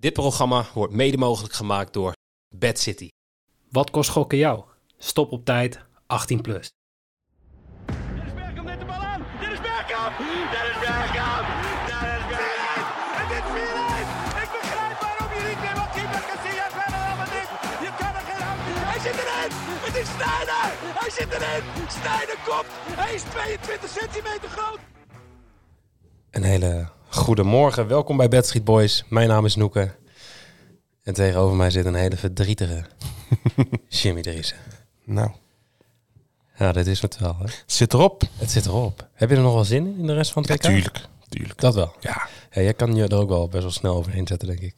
Dit programma wordt mede mogelijk gemaakt door Bad City. Wat kost gokken jou? Stop op tijd, 18 plus. Dennis Bergkamp neemt de bal aan. Dennis Bergkamp. Dennis Bergkamp. Dennis Bergkamp. Het is 4-1. Ik begrijp waarom je niet meer wat keeper Casillas verder dan dit. Je kan er geen hand in. Hij zit erin. Het is Sneijder. Hij zit erin. Sneijder komt. Hij is 22 centimeter groot. Een hele goede morgen. Welkom bij Bad Street Boys. Mijn naam is Noeke. En tegenover mij zit een hele verdrietige Jimmy Driessen. Nou, Ja, dit is het wel. Hè? het zit erop. Het zit erop. Heb je er nog wel zin in, in de rest van het Ja, WK? tuurlijk. tuurlijk. Dat wel. Ja, Ja, jij kan je er ook wel best wel snel overheen zetten, denk ik.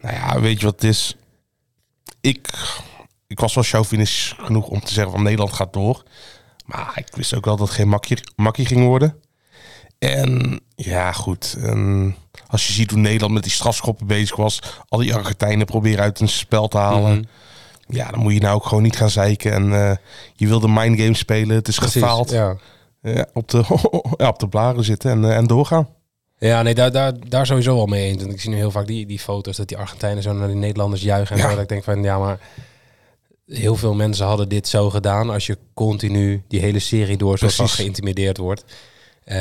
nou ja, weet je wat het is? Ik, ik was wel chauvinistisch genoeg om te zeggen van Nederland gaat door. Maar ik wist ook wel dat het geen makkie, makkie ging worden. En ja, goed. En als je ziet hoe Nederland met die strafschoppen bezig was. Al die Argentijnen proberen uit een spel te halen. Mhm. Ja, dan moet je nou ook gewoon niet gaan zeiken. En eh, je wil de mindgame spelen. Het is gefaald. Ja. Ja, op, de, ja, op de blaren zitten en, eh, en doorgaan. Ja, nee, daar, daar, daar sowieso wel mee eens. Want ik zie nu heel vaak die, die foto's dat die Argentijnen zo naar die Nederlanders juichen. En Ja. zo, dat ik denk van, ja, maar heel veel mensen hadden dit zo gedaan als je continu die hele serie door zo geïntimideerd wordt. Eh,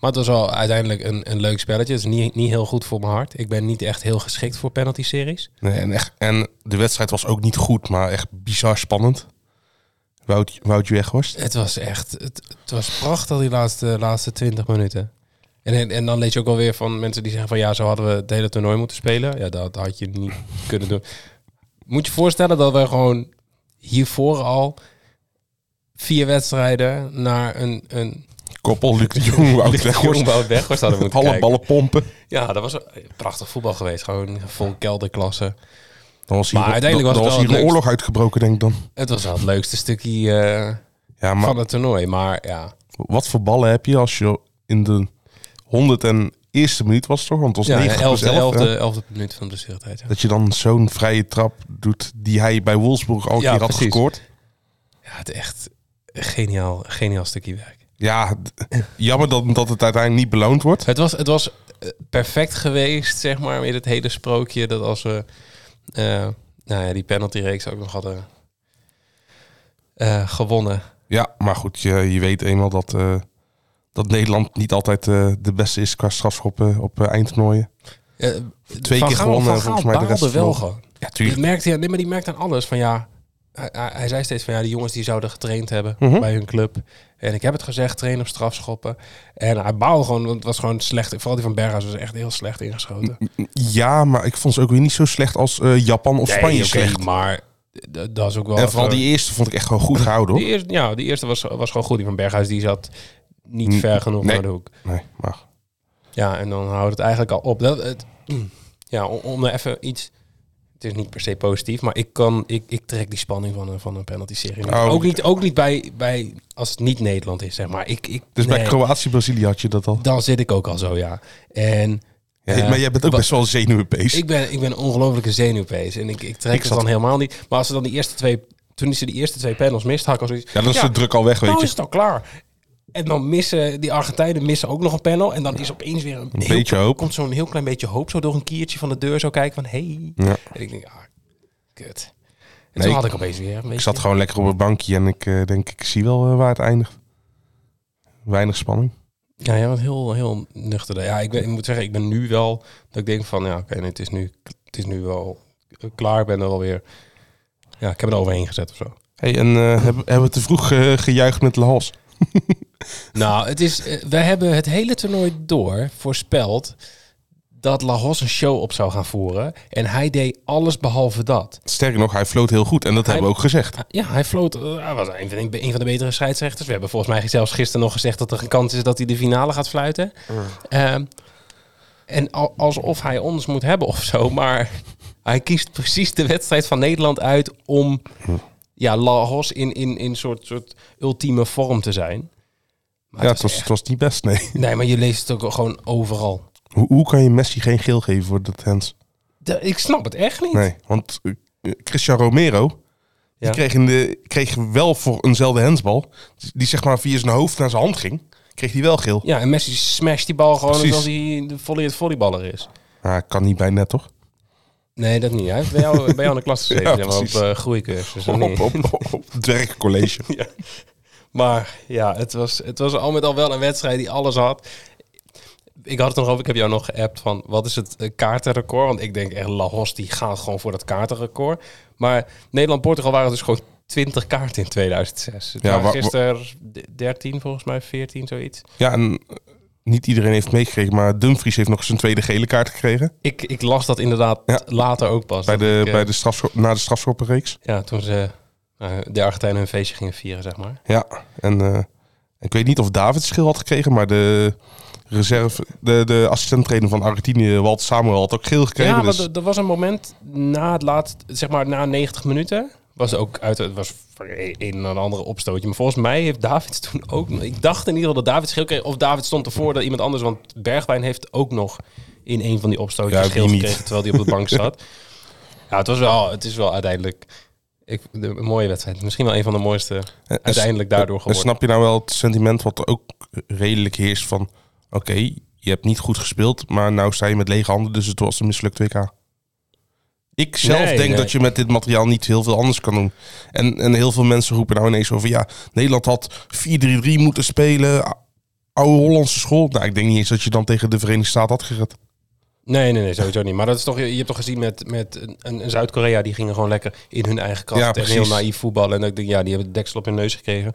maar het was wel uiteindelijk een, een leuk spelletje. Het is niet, niet heel goed voor mijn hart. Ik ben niet echt heel geschikt voor penalty series. Nee, en, echt, en de wedstrijd was ook niet goed, maar echt bizar spannend. Wout, Wout Weghorst. Het was echt, het, het was prachtig die laatste, laatste 20 minuten. En, en, en dan lees je ook alweer van mensen die zeggen van ja, zo hadden we het hele toernooi moeten spelen. Ja, dat had je niet kunnen doen. Moet je voorstellen dat we gewoon hiervoor al vier wedstrijden naar een, een Koppel, Luc de Jong, Wout Weghorst. Jongboud Weghorst hadden moeten Alle kijken. ballen pompen. Ja, dat was een prachtig voetbal geweest. Gewoon vol kelderklasse. Dan was hier, Maar uiteindelijk was dan was hier een oorlog uitgebroken, denk ik dan. Het was wel het leukste stukje eh, Ja, maar van het toernooi. Maar ja, wat voor ballen heb je als je in de 101ste minuut was, toch? Want het was ja 90 plus 11e, 11, 11e, hè? 11e minuut van de blessuretijd. Ja. Dat je dan zo'n vrije trap doet die hij bij Wolfsburg al een Ja, keer had precies. gescoord. Ja, het echt geniaal, geniaal stukje werk. Ja, jammer dat, dat het uiteindelijk niet beloond wordt. Het was, het was eh, perfect geweest, zeg maar, met het hele sprookje. Dat als we eh, nou ja, die penaltyreeks ook nog hadden eh, gewonnen. Ja, maar goed, je, je weet eenmaal dat, dat Nederland niet altijd de beste is qua strafschoppen op eindtoernooien. Twee keer gewonnen, volgens mij de rest wel gewoon. Ja, Die tuurlijk. merkte, ja, nee, maar die merkte aan alles van ja. Hij, hij- zei steeds van ja, die jongens die zouden getraind hebben Mhm. bij hun club. En ik heb het gezegd, trainen op strafschoppen. En hij baalde gewoon, want het was gewoon slecht. Vooral die van Berghuis was echt heel slecht ingeschoten. Ja, maar ik vond ze ook weer niet zo slecht als eh, Japan of Spanje oké, slecht. maar dat is ook wel. En vooral die eerste vond ik echt gewoon goed gehouden die hoor. eerste, ja, die eerste was, was gewoon goed. Die van Berghuis die zat niet ver genoeg nee. naar de hoek. Nee, maar Ja, en dan houdt het eigenlijk al op. Dat, het, ja, om, om er even iets. Het is niet per se positief, maar ik kan, ik, ik trek die spanning van een, van een penalty serie. niet. Oh. ook niet, ook niet bij, bij als het niet Nederland is, zeg maar. Ik, ik, dus bij Kroatië-Brazilië had je dat al. dan zit ik ook al zo, ja. En Ja, eh, maar jij bent ook best wel zenuwbeest. Ik ben, ik ben een ongelofelijke zenuwpees en ik, ik trek Ik het dan helemaal niet. Maar als ze dan die eerste twee, toen ze die eerste twee panels mist, had ik al zoiets. Ja, dan is de druk al weg, weet nou je. is het al klaar. En dan missen die Argentijnen missen ook nog een panel. En dan is opeens weer een, beetje hoop. Komt zo'n heel klein beetje hoop zo door een kiertje van de deur zo kijken van hey. Ja. En ik denk, ah, kut. En Nee, toen had ik opeens weer een. Ik zat gewoon lekker op het bankje en ik eh, denk, ik zie wel eh, waar het eindigt. Weinig spanning. Ja, ja, heel, heel nuchter. Ja, ik, ben, ik moet zeggen, ik ben nu wel... Dat ik denk van, ja, oké, nee, het, is nu, het is nu wel klaar. Ik ben er alweer... Ja, ik heb er overheen gezet of zo. Hey, en eh, hebben, hebben we te vroeg eh, gejuicht met Lahos? Nou, het is, eh, we hebben het hele toernooi door voorspeld dat Lagos een show op zou gaan voeren. En hij deed alles behalve dat. Sterker nog, hij floot heel goed en dat hebben we ook gezegd. Ja, hij floot. eh, Hij was een van, de, een van de betere scheidsrechters. We hebben volgens mij zelfs gisteren nog gezegd dat er een kans is dat hij de finale gaat fluiten. Ehm, en al- alsof hij ons moet hebben of zo. Maar hij kiest precies de wedstrijd van Nederland uit om ja, Lagos in, in, in soort, soort ultieme vorm te zijn. Maar ja, het was, het was niet best, nee. echt- Nee, maar je leest het ook gewoon overal. Hoe, hoe kan je Messi geen geel geven voor dat hands? De- ik snap het echt niet. Nee, want eh, Cristiano Romero, Ja. die kreeg, in de, kreeg wel voor eenzelfde handsbal, die zeg maar via zijn hoofd naar zijn hand ging, kreeg hij wel geel. Ja, en Messi smasht die bal gewoon Precies. alsof hij de volley het volleyballer is. Ah, kan niet bij net, toch? Nee, dat niet. Hij bij jou, bij jou in de klas gezeten, Ja, op uh, groeicursus. op, niet? op, op, op het werkcollege. Maar ja, het was, het was al met al wel een wedstrijd die alles had. Ik had het nog over, ik heb jou nog geappt van wat is het eh, kaartenrecord? Want ik denk echt, Lahos die gaat gewoon voor dat kaartenrecord. Maar Nederland-Portugal waren dus gewoon 20 kaarten in 2006. Het Ja, gisteren 13 volgens mij, 14 zoiets. Ja, en eh, niet iedereen heeft meegekregen, maar Dumfries heeft nog zijn tweede gele kaart gekregen. Ik, ik las dat inderdaad Ja. later ook pas. Bij de, ik, eh, bij de strafschop, na de strafschoppenreeks. Ja, toen ze de Argentijnen hun feestje gingen vieren, zeg maar. Ja, en eh, ik weet niet of David schil had gekregen, maar de reserve, de, de assistent-trainer van Argentinië, Walt Samuel, had ook geel gekregen. Ja, dus, want er- was een moment na het laatst, zeg maar na 90 minuten, was ook uit het was een en andere opstootje. Maar volgens mij heeft David toen ook, ik dacht in ieder geval dat David schil kreeg, of David stond ervoor dat iemand anders, want Bergwijn heeft ook nog in een van die opstootjes Ja, schil gekregen terwijl hij op de bank zat. Ja, het was wel, het is wel uiteindelijk ik, de, een mooie wedstrijd. Misschien wel een van de mooiste en- en- uiteindelijk daardoor en geworden. snap je nou wel het sentiment wat er ook redelijk heerst van... Oké, je hebt niet goed gespeeld, maar nou sta je met lege handen, dus het was een mislukt WK. Ik zelf Nee, denk nee. dat je met dit materiaal niet heel veel anders kan doen. En, en heel veel mensen roepen nou ineens over... Ja, Nederland had 4-3-3 moeten spelen. Oude Hollandse school. Nou, ik denk niet eens dat je dan tegen de Verenigde Staten had gered. Nee, nee, nee, sowieso niet. Maar dat is toch, je hebt toch gezien met, met een, een Zuid-Korea, die gingen gewoon lekker in hun eigen kracht Ja, en heel naïef voetballen. En ik denk, ja, die hebben de deksel op hun neus gekregen.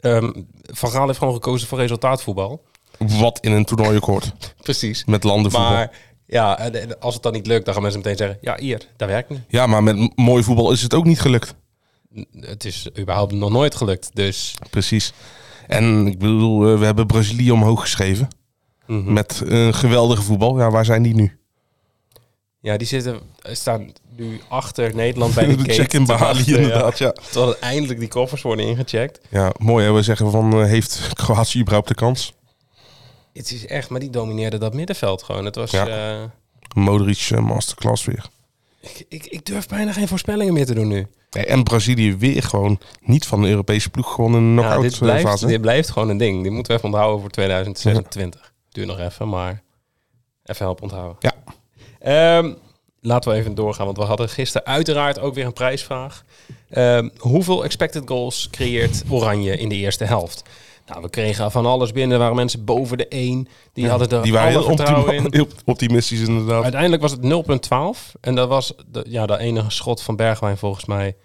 Ehm, Van Gaal heeft gewoon gekozen voor resultaatvoetbal. Wat in een toernooi hoort. Precies. Met landenvoetbal. Maar ja, en- en als het dan niet lukt, dan gaan mensen meteen zeggen, ja, hier, dat werkt niet. Ja, maar met mooi voetbal is het ook niet gelukt. Het is überhaupt nog nooit gelukt. Dus Precies. En ik bedoel, eh, we hebben Brazilië omhoog geschreven. Mhm. Met een geweldige voetbal. Ja, waar zijn die nu? ja, die zitten, staan nu achter Nederland bij de, De check in Bali ja. inderdaad, ja. Totdat eindelijk die koffers worden ingecheckt. Ja, mooi hè. We zeggen van, eh, heeft Kroatië überhaupt de kans? Het is echt, maar die domineerde dat middenveld gewoon. Het was... Ja. eh, Modric eh, masterclass weer. Ik, ik, ik durf bijna geen voorspellingen meer te doen nu. En Brazilië weer gewoon niet van de Europese ploeg. Gewoon een Ja, knock-out dit, eh, blijft, fase. dit blijft gewoon een ding. Die moeten we even onthouden voor 2026. Duurt nog even, maar even helpen onthouden. Ja. Ehm, laten we even doorgaan, want we hadden gisteren uiteraard ook weer een prijsvraag. Ehm, hoeveel expected goals creëert Oranje in de eerste helft? Nou, we kregen van alles binnen. Er waren mensen boven de 1. Die hadden er Die waren alle vertrouwen in. heel optimistisch inderdaad. Uiteindelijk was het 0,12. En dat was de, ja, de enige schot van Bergwijn volgens mij.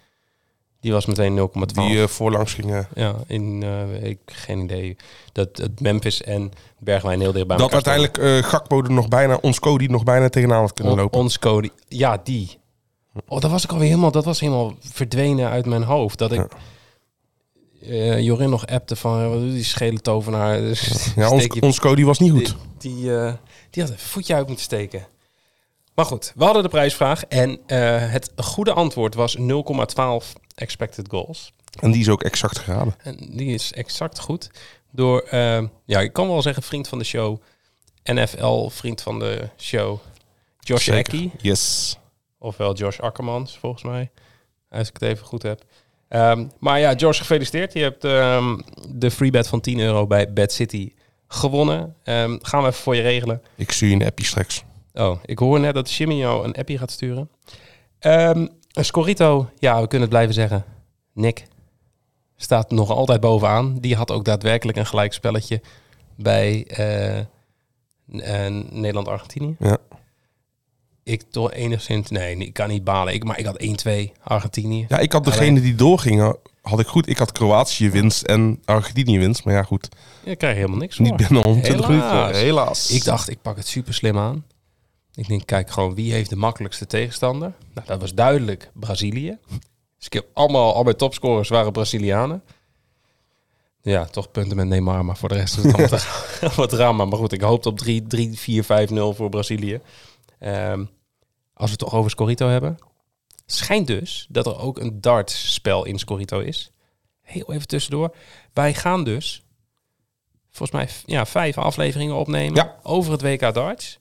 Die was meteen 0,12. Die eh, voorlangs gingen. Ja, in, eh, ik geen idee. Dat het Memphis en Bergwijn heel dicht bij Dat uiteindelijk eh Gakpo er nog bijna, ons Cody nog bijna tegenaan had kunnen lopen. On- ons code. Ja, die. Oh, dat was ik alweer helemaal, dat was helemaal verdwenen uit mijn hoofd. Dat ik Jorin nog appte van, die schele tovenaar? Dus ja, ons, je- ons Cody was niet goed. Die, die, die had een voetje uit moeten steken. Maar goed, we hadden de prijsvraag en het goede antwoord was 0,12 expected goals. En die is ook exact geraden. En die is exact goed. Door, eh, ja, ik kan wel zeggen, vriend van de show. NFL, vriend van de show. Josh. Eckie. Yes. Ofwel Josh Akkermans, volgens mij. Als ik het even goed heb. Ehm, maar ja, Josh, gefeliciteerd. Je hebt ehm, de free bet van 10 euro bij Bad City gewonnen. Ehm, gaan we even voor je regelen. Ik je een appje straks. Oh, ik hoor net dat Jimmy jou een appje gaat sturen. Ehm Scorito, ja, we kunnen het blijven zeggen. Nick staat nog altijd bovenaan. Die had ook daadwerkelijk een gelijkspelletje bij eh, eh, Nederland-Argentinië. Ja. Ik toch enigszins... Nee, ik kan niet balen. Ik, maar ik had 1-2 Argentinië. Ja, ik had Alleen- degene die doorgingen, had ik goed. Ik had Kroatië winst en Argentinië winst. Maar ja, goed. Je krijgt helemaal niks voor. Niet binnen 120 Helaas. minuten. Helaas. Ik dacht, ik pak het super slim aan. Ik denk, kijk gewoon, wie heeft de makkelijkste tegenstander? Nou, dat was duidelijk Brazilië. Dus ik heb allemaal, al mijn topscorers waren Brazilianen. Ja, toch punten met Neymar, maar voor de rest is het allemaal wat drama. Maar goed, ik hoopte op 3, 3 4, 5, 0 voor Brazilië. Ehm, als we het toch over Scorito hebben. Schijnt dus dat er ook een dartspel in Scorito is. Heel even tussendoor. Wij gaan dus volgens mij ja, vijf afleveringen opnemen Ja. over het WK darts.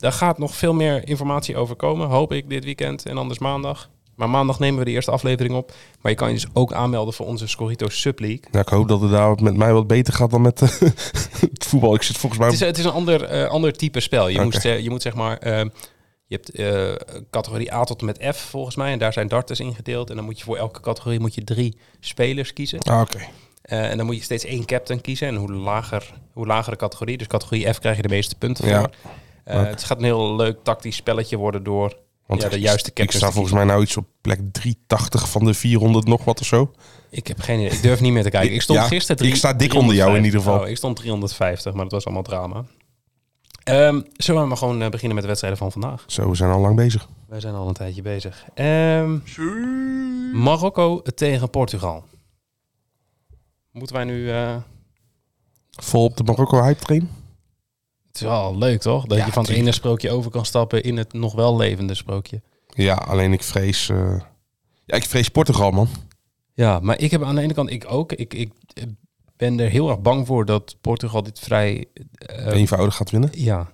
Daar gaat nog veel meer informatie over komen, hoop ik dit weekend en anders maandag. Maar maandag nemen we de eerste aflevering op. Maar je kan je dus ook aanmelden voor onze Scorito Subleague. Ja, ik hoop dat het daar met mij wat beter gaat dan met eh, het voetbal. Ik zit volgens mij... Het is, het is een ander, eh, ander type spel. Je, moest, eh, je moet zeg maar... Je hebt categorie A tot en met F volgens mij. En daar zijn darters ingedeeld. En dan moet je voor elke categorie moet je drie spelers kiezen. Ah, oké. En dan moet je steeds één captain kiezen. En hoe lager, hoe lager de categorie, dus categorie F krijg je de meeste punten Ja. voor. Eh, Het gaat een heel leuk tactisch spelletje worden door Want ja, de ik- juiste Ik captains sta volgens mij nou iets op plek 380 van de 400 nog wat of zo. Ik heb geen idee. Ik durf niet meer te kijken. Ik stond Ja, gisteren... drie- ik sta dik onder jou in 350. ieder geval. Oh, ik stond 350, maar dat was allemaal drama. Ehm, zullen we maar gewoon eh, beginnen met de wedstrijden van vandaag? Zo, we zijn al lang bezig. Wij zijn al een tijdje bezig. Ehm, Marokko tegen Portugal. Moeten wij nu... eh, Vol op de Marokko hype train. Het is wel leuk, toch? Dat Ja, je van het ene sprookje over kan stappen in het nog wel levende sprookje. Ja, alleen ik vrees... eh, Ja, ik vrees Portugal, man. Ja, maar ik heb aan de ene kant... Ik ook. Ik, ik eh, ben er heel erg bang voor dat Portugal dit vrij... eh, Eenvoudig gaat winnen. ja.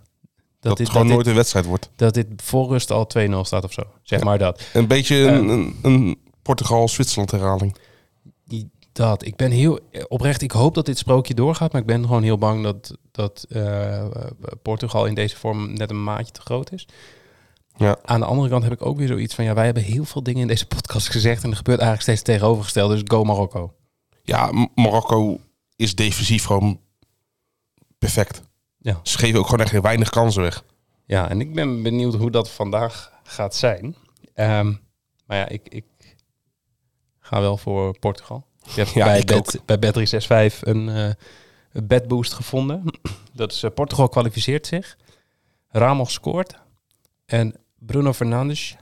Dat, dit, het gewoon dat, nooit een wedstrijd wordt. dat dit voor rust al 2-0 staat of zo. Zeg Ja. maar dat. Een beetje een, een, een Portugal-Zwitserland herhaling. Die- Dat. Ik ben heel oprecht. Ik hoop dat dit sprookje doorgaat, maar ik ben gewoon heel bang dat, dat eh, Portugal in deze vorm net een maatje te groot is. Ja. Aan de andere kant heb ik ook weer zoiets van, ja, wij hebben heel veel dingen in deze podcast gezegd en er gebeurt eigenlijk steeds het tegenovergestelde. Dus go Marokko. Ja, Marokko is defensief gewoon perfect. Ja. Ze geven ook gewoon echt weinig kansen weg. Ja, en ik ben benieuwd hoe dat vandaag gaat zijn. Ehm, maar ja, ik, ik ga wel voor Portugal. Ik heb Ja, bij, ik Bet, bij Bet365 een, een bedboost gevonden. Dat is eh, Portugal kwalificeert zich. Ramos scoort. En Bruno Fernandes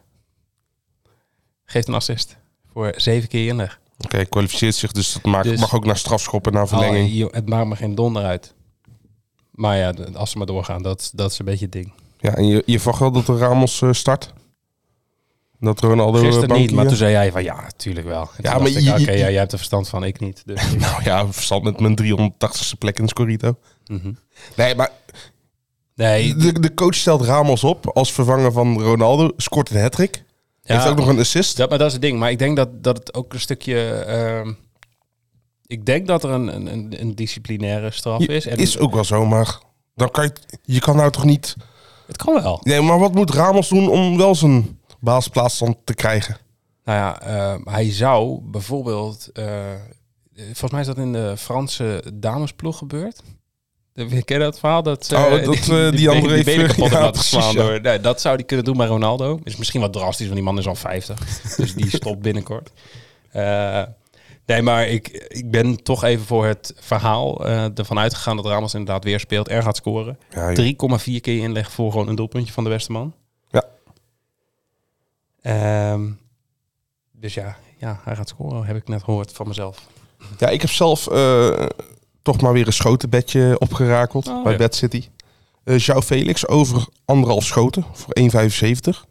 geeft een assist voor zeven keer inleg. Oké, kwalificeert zich, dus dat maakt, Dus- mag ook naar strafschoppen, naar verlenging. Oh, joh, het maakt me geen donder uit. Maar ja, als ze maar doorgaan, dat, dat is een beetje het ding. Ja, en je, je verwacht wel dat de Ramos eh, start? Dat Ronaldo Gisteren niet, maar toen zei jij van ja, tuurlijk wel. En Ja, maar ik, je- Oké, je- ja, jij hebt er verstand van, ik niet. Dus, Nou ja, verstand met mijn 380ste plek in Scorito. Mhm. Nee, maar Nee, de, de coach stelt Ramos op als vervanger van Ronaldo. Scoort een hat-trick. ja, Heeft ook nog een assist. dat, maar dat is het ding. Maar ik denk dat, dat het ook een stukje... ehm, ik denk dat er een, een- een, disciplinaire straf is. En Is ook wel zo, maar dan kan je, je kan nou toch niet... Het kan wel. Nee, maar wat moet Ramos doen om wel zijn basisplaats dan te krijgen? Nou ja, eh, hij zou bijvoorbeeld... eh, volgens mij is dat in de Franse damesploeg gebeurd. De- Ken je dat verhaal? Dat, Oh, dat, eh, die andere heeft- benen kapot ja, laten precies, slaan. ja. Door, nee, dat zou hij kunnen doen bij Ronaldo. Is misschien wat drastisch, want die man is al 50. dus die stopt binnenkort. Eh, nee, maar ik, ik ben toch even voor het verhaal eh, ervan uitgegaan dat Ramos inderdaad weer speelt. Er gaat scoren. Ja, je- 3,4 keer inleg voor gewoon een doelpuntje van de beste man. Ehm, dus ja, ja, hij gaat scoren, heb ik net gehoord van mezelf. ja, ik heb zelf eh, toch maar weer een schotenbedje opgerakeld Oh, bij ja. Bad City. João Felix over anderhalf schoten voor 1,75.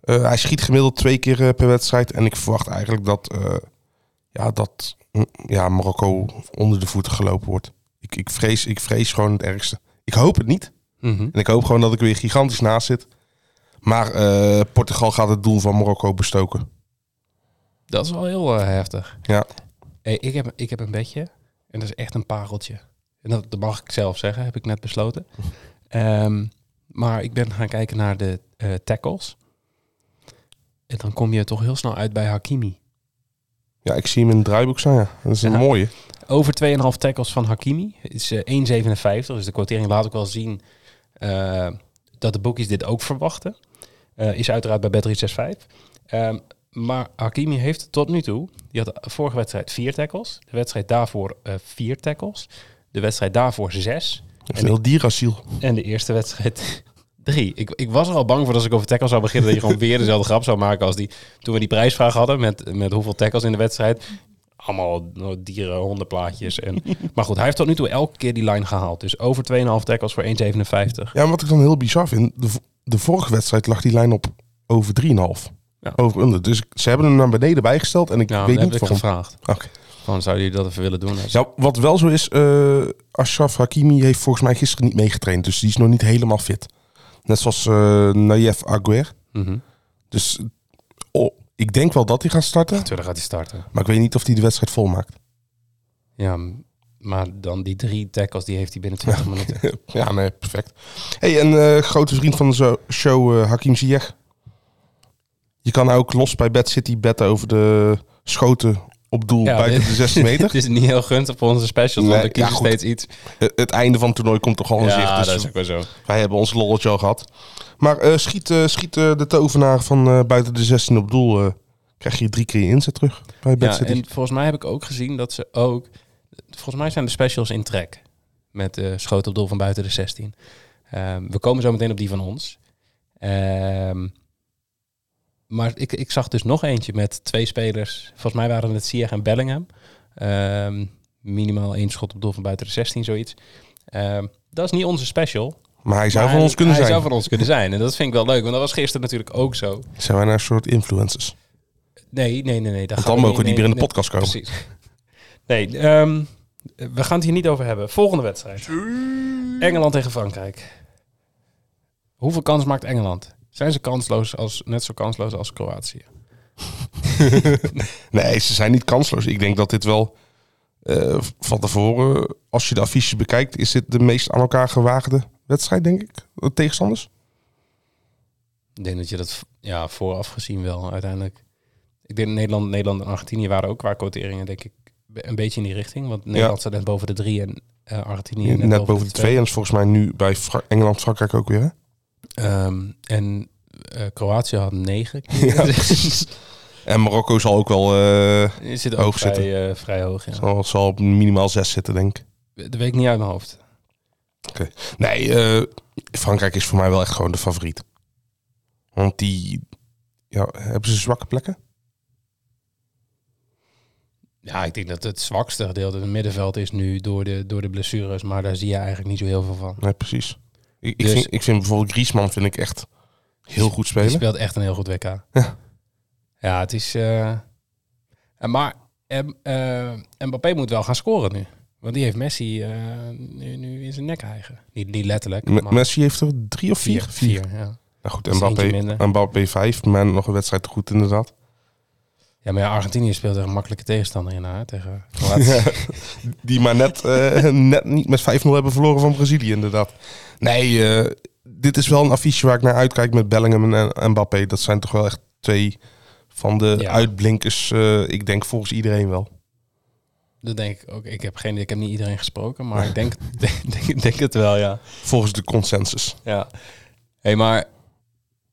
Eh, hij schiet gemiddeld twee keer per wedstrijd. En ik verwacht eigenlijk dat, ja, dat mm, ja, Marokko onder de voeten gelopen wordt. Ik, ik, vrees, ik vrees gewoon het ergste. Ik hoop het niet. Mhm. En ik hoop gewoon dat ik weer gigantisch naast zit. Maar eh, Portugal gaat het doel van Marokko bestoken. Dat is wel heel eh, heftig. Ja. Hey, ik, heb, ik heb een bedje en dat is echt een pareltje. En dat, dat mag ik zelf zeggen, heb ik net besloten. Ehm, maar ik ben gaan kijken naar de eh, tackles. En dan kom je toch heel snel uit bij Hakimi. Ja, ik zie hem in het draaiboek staan. Ja. Dat is een Ja. mooie. Over 2,5 tackles van Hakimi is eh, 1,57. Dus de quotering laat ook wel zien dat de boekjes dit ook verwachten. Eh, is uiteraard bij Bet365. Ehm, maar Hakimi heeft tot nu toe, die had de vorige wedstrijd vier tackles. De wedstrijd daarvoor eh, vier tackles. De wedstrijd daarvoor zes. Een heel dierasiel. En de eerste wedstrijd drie. Ik, ik was er al bang voor dat als ik over tackles zou beginnen... dat je gewoon weer dezelfde grap zou maken als die... toen we die prijsvraag hadden met, met hoeveel tackles in de wedstrijd. Allemaal nou, dieren, hondenplaatjes. En, maar goed, hij heeft tot nu toe elke keer die line gehaald. Dus over 2,5 tackles voor 1,57. Ja, wat ik dan heel bizar vind. De, de vorige wedstrijd lag die lijn op over 3,5. Ja. Over onder. Dus ze hebben hem naar beneden bijgesteld. En ik weet niet waarom. gevraagd. Oké. Van, zou je dat even willen doen? Ja, wat wel zo is, eh Ashraf Hakimi heeft volgens mij gisteren niet meegetraind. Dus die is nog niet helemaal fit. Net zoals eh Nayef Aguer. mhm. Dus oh, ik denk wel dat hij gaat starten. Natuurlijk gaat hij starten. Maar ik weet niet of hij de wedstrijd volmaakt. Ja, maar dan die drie tackles, die heeft hij binnen 20 minuten. Ja, nee, perfect. hey, en eh, grote vriend van de show, eh, Hakim Ziyech. Je kan ook los bij Bad City betten over de schoten op doel Ja, buiten dit- de 16 meter. Het is niet heel gunstig voor onze specials, want we kiezen ja, steeds iets. het, het einde van het toernooi komt toch al in zicht. Ja, Dus dat is ook wel zo. wij hebben ons lolletje al gehad. Maar eh, schiet, schiet de tovenaar van buiten de 16 op doel. krijg je drie keer je inzet terug bij Bad Ja, City. en volgens mij heb ik ook gezien dat ze ook... Volgens mij zijn de specials in trek. Met de schoten op doel van buiten de 16. Ehm, we komen zo meteen op die van ons. Ehm, maar ik, ik zag dus nog eentje met twee spelers. Volgens mij waren het Ziyech en Bellingham. Ehm, minimaal één schot op doel van buiten de 16, zoiets. Dat is niet onze special. Maar hij zou maar van ons kunnen hij zijn. zou van ons kunnen zijn. En dat vind ik wel leuk, want dat was gisteren natuurlijk ook zo. Zijn wij nou een soort influencers? Nee, nee, nee. nee Want gaan dan mogen we niet meer in de podcast komen. Precies. Nee, ehm, we gaan het hier niet over hebben. Volgende wedstrijd. Engeland tegen Frankrijk. Hoeveel kans maakt Engeland? Zijn ze kansloos als, net zo kansloos als Kroatië? Nee, ze zijn niet kansloos. Ik denk dat dit wel eh, van tevoren, als je de affiches bekijkt, is dit de meest aan elkaar gewaagde wedstrijd, denk ik. De tegenstanders. Ik denk dat je dat ja, vooraf gezien wel uiteindelijk. Ik denk Nederland, Nederland en Argentinië waren ook qua quoteringen, denk ik, een beetje in die richting. Want Nederland staat net boven de drie en eh, Argentinië Net, boven de twee. En is volgens mij nu bij Fra- Engeland, Frankrijk ook weer. Hè? Ehm, en eh, Kroatië had negen. Ja. En Marokko zal ook wel uh, zit ook Hoog vrij, zitten. vrij hoog. Ja. zal, zal op minimaal zes zitten, denk ik. Dat weet ik niet uit mijn hoofd. Nee, eh, Frankrijk is voor mij wel echt gewoon de favoriet. Want die... Ja, hebben ze zwakke plekken? Ja, ik denk dat het zwakste gedeelte het middenveld is nu door de, door de blessures. Maar daar zie je eigenlijk niet zo heel veel van. Nee, precies. Ik, ik, Dus- vind, ik vind bijvoorbeeld Griezmann vind ik echt heel goed spelen. speelt echt een heel goed WK. Ja. Ja, het is... en maar eh, Mbappé moet wel gaan scoren nu. Want die heeft Messi nu, nu in zijn nek eigen. Niet, niet letterlijk, maar Messi heeft er drie of vier? vier. vier, ja. Nou goed, Mbappé. Mbappé vijf. Maar nog een wedstrijd te goed inderdaad. Ja, maar ja, Argentinië speelt een makkelijke tegenstander in, hè, tegen. Die maar net, eh, net niet met 5-0 hebben verloren van Brazilië inderdaad. Nee, eh, dit is wel een affiche waar ik naar uitkijk met Bellingham en en Mbappé. Dat zijn toch wel echt twee van de Ja. uitblinkers. eh, ik denk volgens iedereen wel. Dat denk ik ook. Ik heb geen, ik heb niet iedereen gesproken, maar ik denk, denk, denk, denk het wel, ja. Volgens de consensus. Ja. hey, maar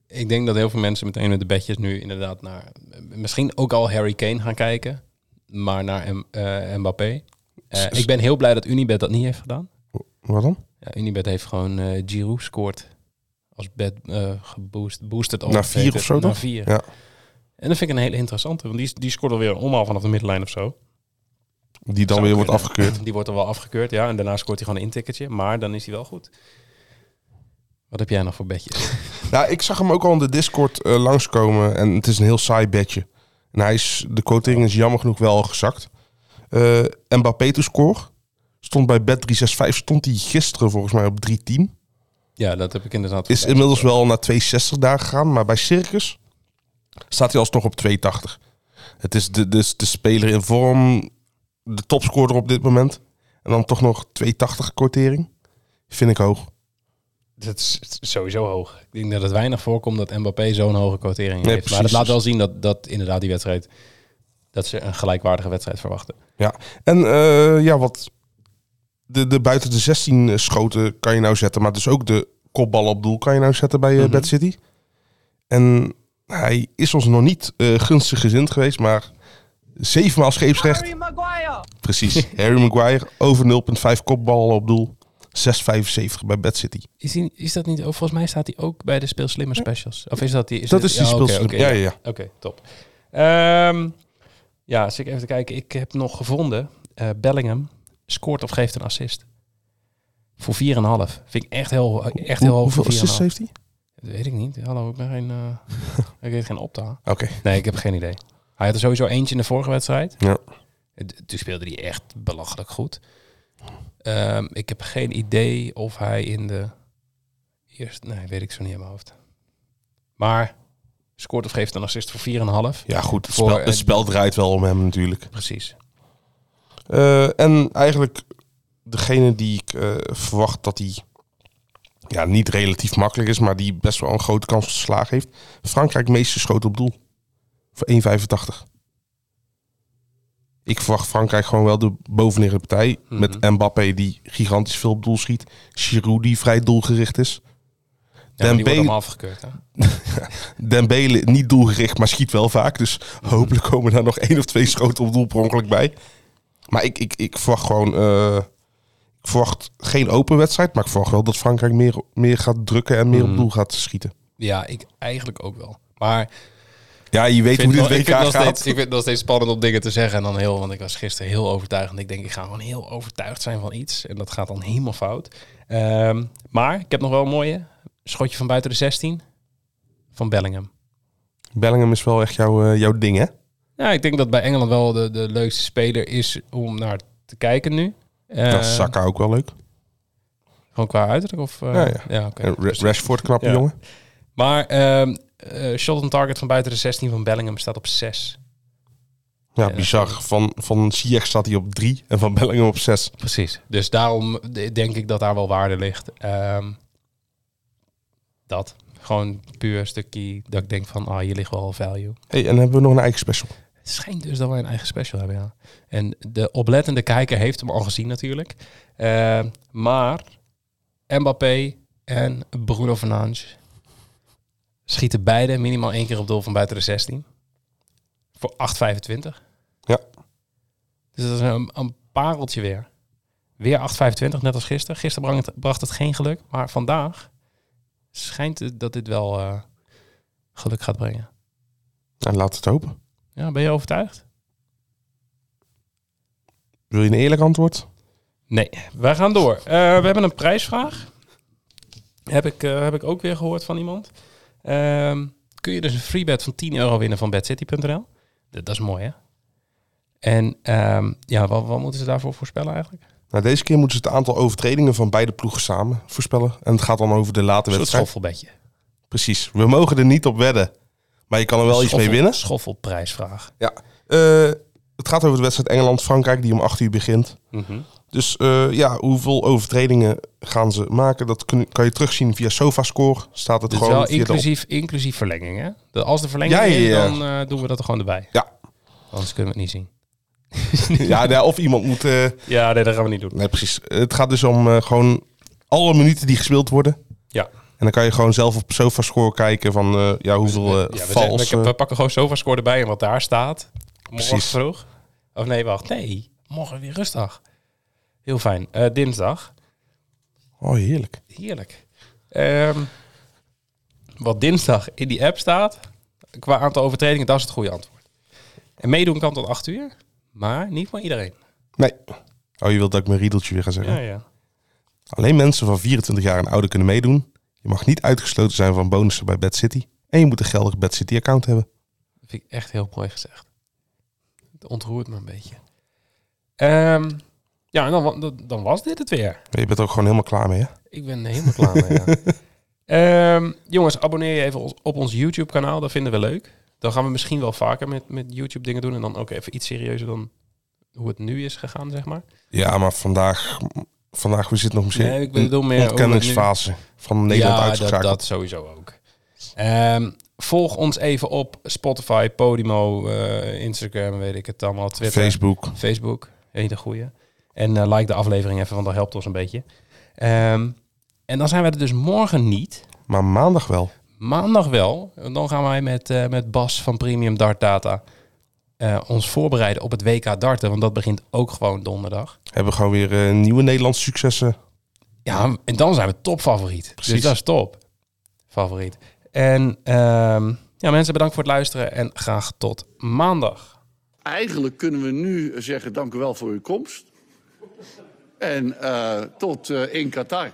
ik denk dat heel veel mensen meteen met de bedjes nu inderdaad naar... Misschien ook al Harry Kane gaan kijken, maar naar M- eh, Mbappé. Eh, ik ben heel blij dat Unibet dat niet heeft gedaan. Dan? Ja, Unibet heeft gewoon eh Giroud scoort als bed geboost, boosted Naar vier of zo Naar vier. Ja. En dat vind ik een hele interessante, want die, die scoort alweer omhaal vanaf de middenlijn of zo. Die dan Zou weer wordt kunnen. afgekeurd. Die wordt er wel afgekeurd, ja. En daarna scoort hij gewoon een intikketje, maar dan is hij wel goed. Wat heb jij nog voor bedjes? Nou, ik zag hem ook al in de Discord eh, langskomen. En het is een heel saai bedje. En hij is, de quotering is jammer genoeg wel al gezakt. Eh Mbappé to score. Stond bij Bet365. Stond hij gisteren volgens mij op 310. Ja, dat heb ik inderdaad. Is inmiddels wel naar 260 daar gegaan. Maar bij Circus staat hij alsnog op 280. Het is de, de, de speler in vorm. De topscorer op dit moment. En dan toch nog 280 quotering. Vind ik hoog. Dat is sowieso hoog. Ik denk dat het weinig voorkomt dat Mbappé zo'n hoge quotering Nee, heeft. Maar dat laat wel zien dat, dat inderdaad die wedstrijd... dat ze een gelijkwaardige wedstrijd verwachten. Ja, en eh, ja, wat de, de buiten de 16 schoten kan je nou zetten, maar dus ook de kopballen op doel kan je nou zetten bij eh Mhm. Bad City. En hij is ons nog niet eh, gunstig gezind geweest, maar zevenmaal scheepsrecht. Precies, Harry Maguire over 0,5 kopballen op doel. 6,75 bij Bad City. Is, die, is dat niet... ook volgens mij staat hij ook bij de Speel Slimmer specials. Of is dat die... Is Dat het- is die ja, oké, ja, ja, ja. Oké, top. Ehm, ja, als ik even te kijken. Ik heb nog gevonden. eh, Bellingham scoort of geeft een assist. Voor 4,5. Vind ik echt heel, echt heel Hoe- hoog Hoeveel voor 4,5. assists heeft hij? Dat weet ik niet. Hallo, ik ben geen... eh, ik weet geen opta. Oké. Nee, ik heb geen idee. Hij had er sowieso eentje in de vorige wedstrijd. Ja. Toen speelde hij echt belachelijk goed. Ehm, ik heb geen idee of hij in de eerste... Nee, weet ik zo niet in mijn hoofd. Maar scoort of geeft een assist voor 4,5. Ja, goed. Het Voor, spel, het spel draait wel om hem natuurlijk. Precies. Eh, en eigenlijk degene die ik eh, verwacht dat hij ja, niet relatief makkelijk is, maar die best wel een grote kans op slagen heeft. Frankrijk meeste schoten op doel. Voor 1,85. Ik verwacht Frankrijk gewoon wel de bovenliggende partij. Met Mbappé die gigantisch veel op doel schiet. Giroud die vrij doelgericht is. Ja, Dembele- afgekeurd. Hè? Dembele niet doelgericht, maar schiet wel vaak. Dus hopelijk komen daar nog één of twee schoten op doel per ongeluk bij. Maar ik, ik, ik verwacht gewoon... eh, ik verwacht geen open wedstrijd. Maar ik verwacht wel dat Frankrijk meer, meer gaat drukken en meer op doel gaat schieten. Ja, ik eigenlijk ook wel. Maar Ja, je weet ik hoe dit ik, WK nog gaat. steeds, ik vind het nog steeds spannend om dingen te zeggen. En dan heel, want ik was gisteren heel overtuigend. Ik denk, ik ga gewoon heel overtuigd zijn van iets. En dat gaat dan helemaal fout. Ehm, maar ik heb nog wel een mooie. Schotje van buiten de 16. Van Bellingham. Bellingham is wel echt jouw, eh, jouw ding, hè? Ja, ik denk dat bij Engeland wel de, de leukste speler is om naar te kijken nu. Eh, Dat is Saka ook wel leuk. Gewoon qua uiterlijk? Of, eh, Ja, ja. En Rashford, knappe Ja. jongen. Maar ehm eh, shot on target van buiten de 16 van Bellingham staat op 6. Ja, bizar. Van, van Ziyech staat hij op drie en van Bellingham op zes. Precies. Dus daarom de- denk ik dat daar wel waarde ligt. Ehm, dat. Gewoon puur een stukje dat ik denk van, ah, hier ligt wel value. Hey, en hebben we nog een eigen special. Het schijnt dus dat wij een eigen special hebben, ja. En de oplettende kijker heeft hem al gezien natuurlijk. Ehm, maar Mbappé en Bruno Fernandes schieten beide minimaal één keer op doel van buiten de 16. Voor 8,25. Ja. Dus dat is een, een pareltje weer. Weer 8,25, net als gisteren. Gisteren bracht het, bracht het geen geluk, maar vandaag schijnt het dat dit wel eh, geluk gaat brengen. Nou, laat het hopen. Ja, ben je overtuigd? Wil je een eerlijk antwoord? Nee, wij gaan door. Eh, we hebben een prijsvraag. Heb ik, eh, heb ik ook weer gehoord van iemand. Ehm, kun je dus een freebet van 10 euro winnen van bedcity.nl. Dat, dat is mooi, hè? En ehm, ja, wat, wat moeten ze daarvoor voorspellen eigenlijk? Nou, deze keer moeten ze het aantal overtredingen van beide ploegen samen voorspellen. En het gaat dan over de late Een wedstrijd. schoffelbedje. Precies. We mogen er niet op wedden. Maar je kan er wel iets mee winnen. Schoffelprijsvraag. Ja. Eh, het gaat over de wedstrijd Engeland-Frankrijk die om 8 uur begint. Mhm. Dus eh, ja, hoeveel overtredingen gaan ze maken? Dat kun, kan je terugzien via SofaScore. Staat het Dus gewoon wel via de inclusief, inclusief verlenging, hè? De, als de verlenging Ja, ja, is, dan eh, doen we dat er gewoon erbij. Ja. Anders kunnen we het niet zien. ja, ja, of iemand moet... eh, Ja, nee, dat gaan we niet doen. nee, precies. Het gaat dus om gewoon alle minuten die gespeeld worden. Ja. En dan kan je gewoon zelf op SofaScore kijken van ja, hoeveel eh Ja, we, vals... we, we pakken gewoon SofaScore erbij en wat daar staat. Morgen Precies. vroeg. Of nee, wacht. Nee, morgen weer rustdag. Heel fijn. Eh, dinsdag. oh, heerlijk. Heerlijk. Ehm, wat dinsdag in die app staat, qua aantal overtredingen, dat is het goede antwoord. En meedoen kan tot 8 uur, maar niet voor iedereen. Nee. Oh, je wilt dat ik mijn riedeltje weer ga zeggen? Ja, ja. Alleen mensen van 24 jaar en ouder kunnen meedoen. Je mag niet uitgesloten zijn van bonussen bij Bad City. En je moet een geldig Bad City account hebben. Dat vind ik echt heel mooi gezegd. Het ontroert me een beetje. Ehm, ja, en dan, dan- dan was dit het weer. Je bent ook gewoon helemaal klaar mee, hè? Ik ben helemaal klaar mee. Ja. Ehm, jongens, abonneer je even op ons YouTube-kanaal. Dat vinden we leuk. Dan gaan we misschien wel vaker met, met YouTube dingen doen. En dan ook even iets serieuzer dan hoe het nu is gegaan, zeg maar. Ja, maar vandaag, vandaag we zitten nog misschien Nee, ik bedoel meer de ontkenningsfase van Nederland ja, dat, uitgeschakeld. dat sowieso ook. Ehm, volg ons even op Spotify, Podimo, eh, Instagram, weet ik het allemaal, Twitter. Facebook. Facebook, hele goeie. En eh, like de aflevering even, want dat helpt ons een beetje. Ehm, en dan zijn we er dus morgen niet. Maar maandag wel. Maandag wel. En dan gaan wij met, eh, met Bas van Premium Dart Data eh, ons voorbereiden op het WK darten. Want dat begint ook gewoon donderdag. Hebben we gewoon weer nieuwe Nederlandse successen. Ja, en dan zijn we topfavoriet. Precies. Dus dat is top. Favoriet. En ehm, ja, mensen, bedankt voor het luisteren. En graag tot maandag. Eigenlijk kunnen we nu zeggen dank u wel voor uw komst. En eh, tot eh, in Qatar.